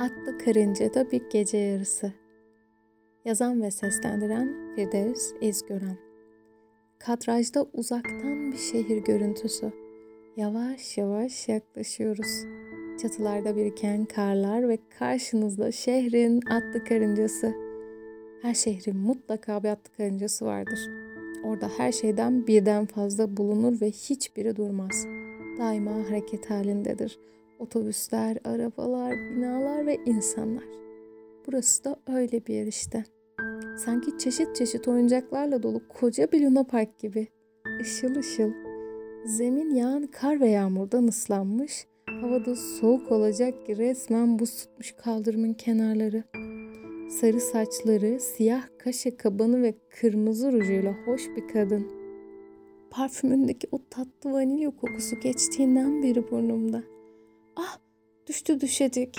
Atlı Karınca'da bir gece yarısı. Yazan ve seslendiren Firdevs İzgören. Kadrajda uzaktan bir şehir görüntüsü. Yavaş yavaş yaklaşıyoruz. Çatılarda biriken karlar ve karşınızda şehrin atlı karıncası. Her şehrin mutlaka bir atlı karıncası vardır. Orada her şeyden birden fazla bulunur ve hiçbiri durmaz. Daima hareket halindedir Otobüsler, arabalar, binalar ve insanlar. Burası da öyle bir yer işte. Sanki çeşit çeşit oyuncaklarla dolu koca bir luna park gibi. Işıl ışıl. Zemin yağan kar ve yağmurdan ıslanmış. Havada soğuk olacak ki resmen buz tutmuş kaldırımın kenarları. Sarı saçları, siyah kaşe kabanı ve kırmızı rujuyla hoş bir kadın. Parfümündeki o tatlı vanilya kokusu geçtiğinden beri burnumda. Ah düştü düşecek.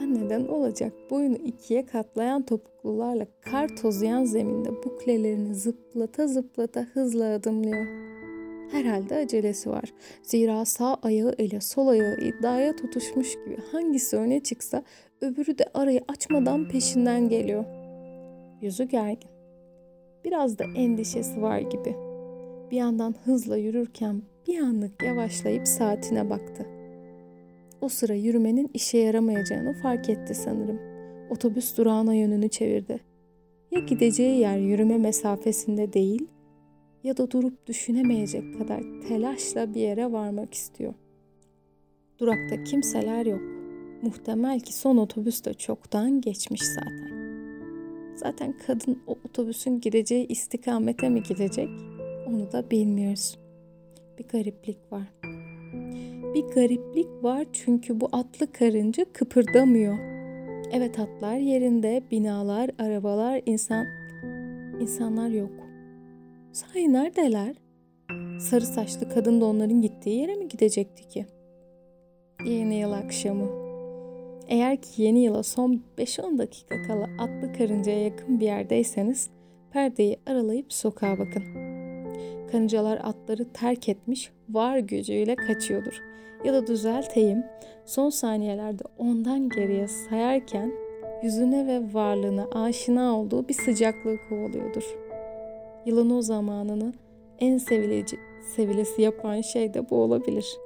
Neden olacak boyunu ikiye katlayan topuklularla kar tozayan zeminde buklelerini zıplata zıplata hızla adımlıyor. Herhalde acelesi var. Zira sağ ayağı ile sol ayağı iddiaya tutuşmuş gibi hangisi öne çıksa öbürü de arayı açmadan peşinden geliyor. Yüzü gergin. Biraz da endişesi var gibi. Bir yandan hızla yürürken bir anlık yavaşlayıp saatine baktı. O sıra yürümenin işe yaramayacağını fark etti sanırım. Otobüs durağına yönünü çevirdi. Ya gideceği yer yürüme mesafesinde değil ya da durup düşünemeyecek kadar telaşla bir yere varmak istiyor. Durakta kimseler yok. Muhtemel ki son otobüs de çoktan geçmiş zaten. Zaten kadın o otobüsün gideceği istikamete mi gidecek? Onu da bilmiyoruz. Bir gariplik var bir gariplik var çünkü bu atlı karınca kıpırdamıyor. Evet atlar yerinde, binalar, arabalar, insan insanlar yok. Sahi neredeler? Sarı saçlı kadın da onların gittiği yere mi gidecekti ki? Yeni yıl akşamı. Eğer ki yeni yıla son 5-10 dakika kala atlı karıncaya yakın bir yerdeyseniz perdeyi aralayıp sokağa bakın. Karıncalar atları terk etmiş, var gücüyle kaçıyordur ya da düzelteyim son saniyelerde ondan geriye sayarken yüzüne ve varlığına aşina olduğu bir sıcaklığı kovalıyordur. Yılın o zamanını en sevilici, sevilesi yapan şey de bu olabilir.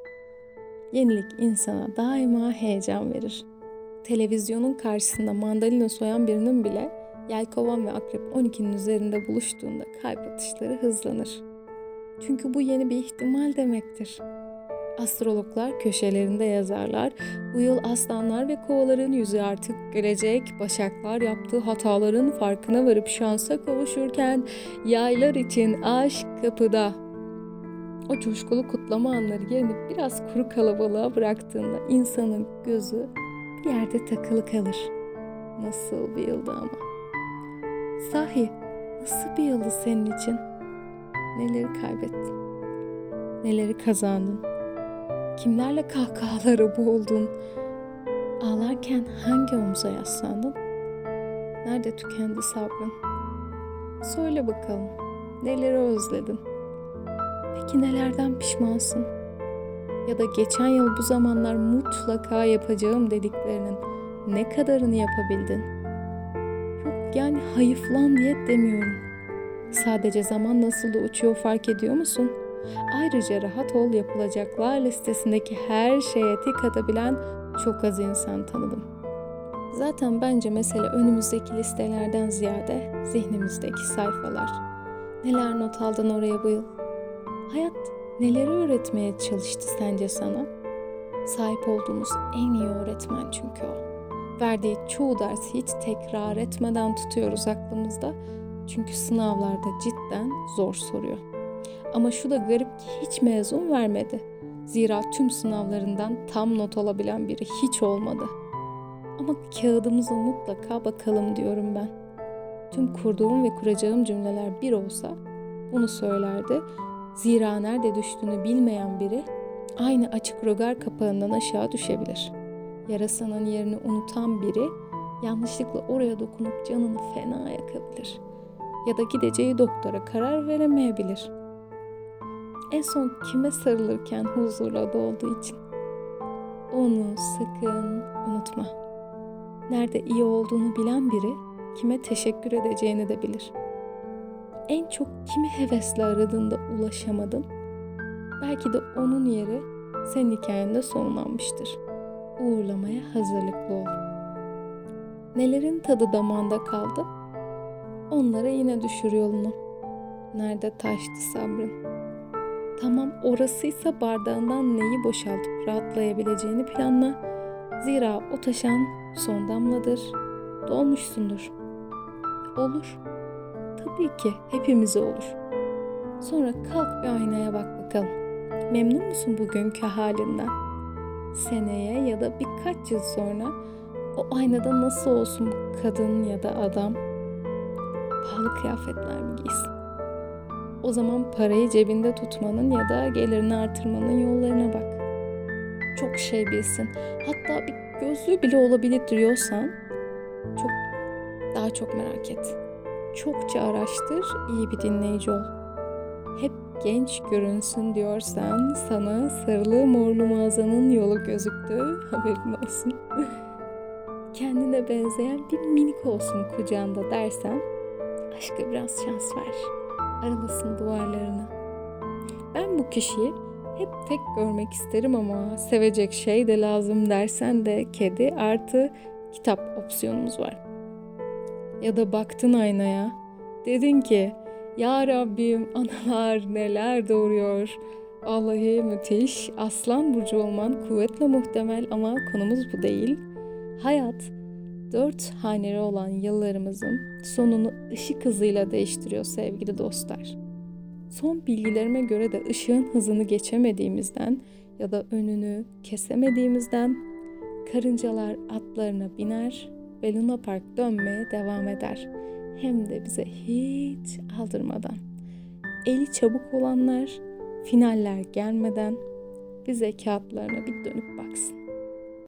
Yenilik insana daima heyecan verir. Televizyonun karşısında mandalina soyan birinin bile yelkovan ve akrep 12'nin üzerinde buluştuğunda kalp atışları hızlanır. Çünkü bu yeni bir ihtimal demektir. Astrologlar köşelerinde yazarlar. Bu yıl aslanlar ve kovaların yüzü artık gelecek. Başaklar yaptığı hataların farkına varıp şansa kavuşurken yaylar için aşk kapıda. O coşkulu kutlama anları yerini biraz kuru kalabalığa bıraktığında insanın gözü bir yerde takılı kalır. Nasıl bir yıldı ama. Sahi nasıl bir yıldı senin için? Neleri kaybettin? Neleri kazandın? Kimlerle kahkahalara boğuldun? Ağlarken hangi omuza yaslandın? Nerede tükendi sabrın? Söyle bakalım, neleri özledin? Peki nelerden pişmansın? Ya da geçen yıl bu zamanlar mutlaka yapacağım dediklerinin ne kadarını yapabildin? Yok yani hayıflan diye demiyorum. Sadece zaman nasıl da uçuyor fark ediyor musun?'' Ayrıca rahat ol yapılacaklar listesindeki her şeye tik atabilen çok az insan tanıdım. Zaten bence mesele önümüzdeki listelerden ziyade zihnimizdeki sayfalar. Neler not aldın oraya bu yıl? Hayat neleri öğretmeye çalıştı sence sana? Sahip olduğumuz en iyi öğretmen çünkü o. Verdiği çoğu dersi hiç tekrar etmeden tutuyoruz aklımızda. Çünkü sınavlarda cidden zor soruyor. Ama şu da garip ki hiç mezun vermedi. Zira tüm sınavlarından tam not alabilen biri hiç olmadı. Ama kağıdımıza mutlaka bakalım diyorum ben. Tüm kurduğum ve kuracağım cümleler bir olsa bunu söylerdi. Zira nerede düştüğünü bilmeyen biri aynı açık rogar kapağından aşağı düşebilir. Yarasının yerini unutan biri yanlışlıkla oraya dokunup canını fena yakabilir. Ya da gideceği doktora karar veremeyebilir.'' en son kime sarılırken huzurla dolduğu için. Onu sakın unutma. Nerede iyi olduğunu bilen biri kime teşekkür edeceğini de bilir. En çok kimi hevesle aradığında ulaşamadın. Belki de onun yeri senin hikayende sonlanmıştır. Uğurlamaya hazırlıklı ol. Nelerin tadı damağında kaldı? Onlara yine düşür yolunu. Nerede taştı sabrın? Tamam orasıysa bardağından neyi boşaltıp rahatlayabileceğini planla. Zira o taşan son damladır. Dolmuşsundur. Olur. Tabii ki hepimize olur. Sonra kalk bir aynaya bak bakalım. Memnun musun bugünkü halinden? Seneye ya da birkaç yıl sonra o aynada nasıl olsun kadın ya da adam? Pahalı kıyafetler mi giysin? O zaman parayı cebinde tutmanın ya da gelirini artırmanın yollarına bak. Çok şey bilsin. Hatta bir gözlüğü bile olabilir diyorsan çok daha çok merak et. Çokça araştır, iyi bir dinleyici ol. Hep genç görünsün diyorsan sana sarılı morlu mağazanın yolu gözüktü. Haberin olsun. Kendine benzeyen bir minik olsun kucağında dersen aşka biraz şans ver. Aralasın duvarlarını. Ben bu kişiyi hep tek görmek isterim ama sevecek şey de lazım dersen de kedi artı kitap opsiyonumuz var. Ya da baktın aynaya dedin ki ya Rabbim analar neler doğuruyor. Vallahi müthiş. Aslan burcu olman kuvvetle muhtemel ama konumuz bu değil. Hayat dört haneli olan yıllarımızın sonunu ışık hızıyla değiştiriyor sevgili dostlar. Son bilgilerime göre de ışığın hızını geçemediğimizden ya da önünü kesemediğimizden karıncalar atlarına biner ve Luna Park dönmeye devam eder. Hem de bize hiç aldırmadan. Eli çabuk olanlar finaller gelmeden bize kağıtlarına bir dönüp baksın.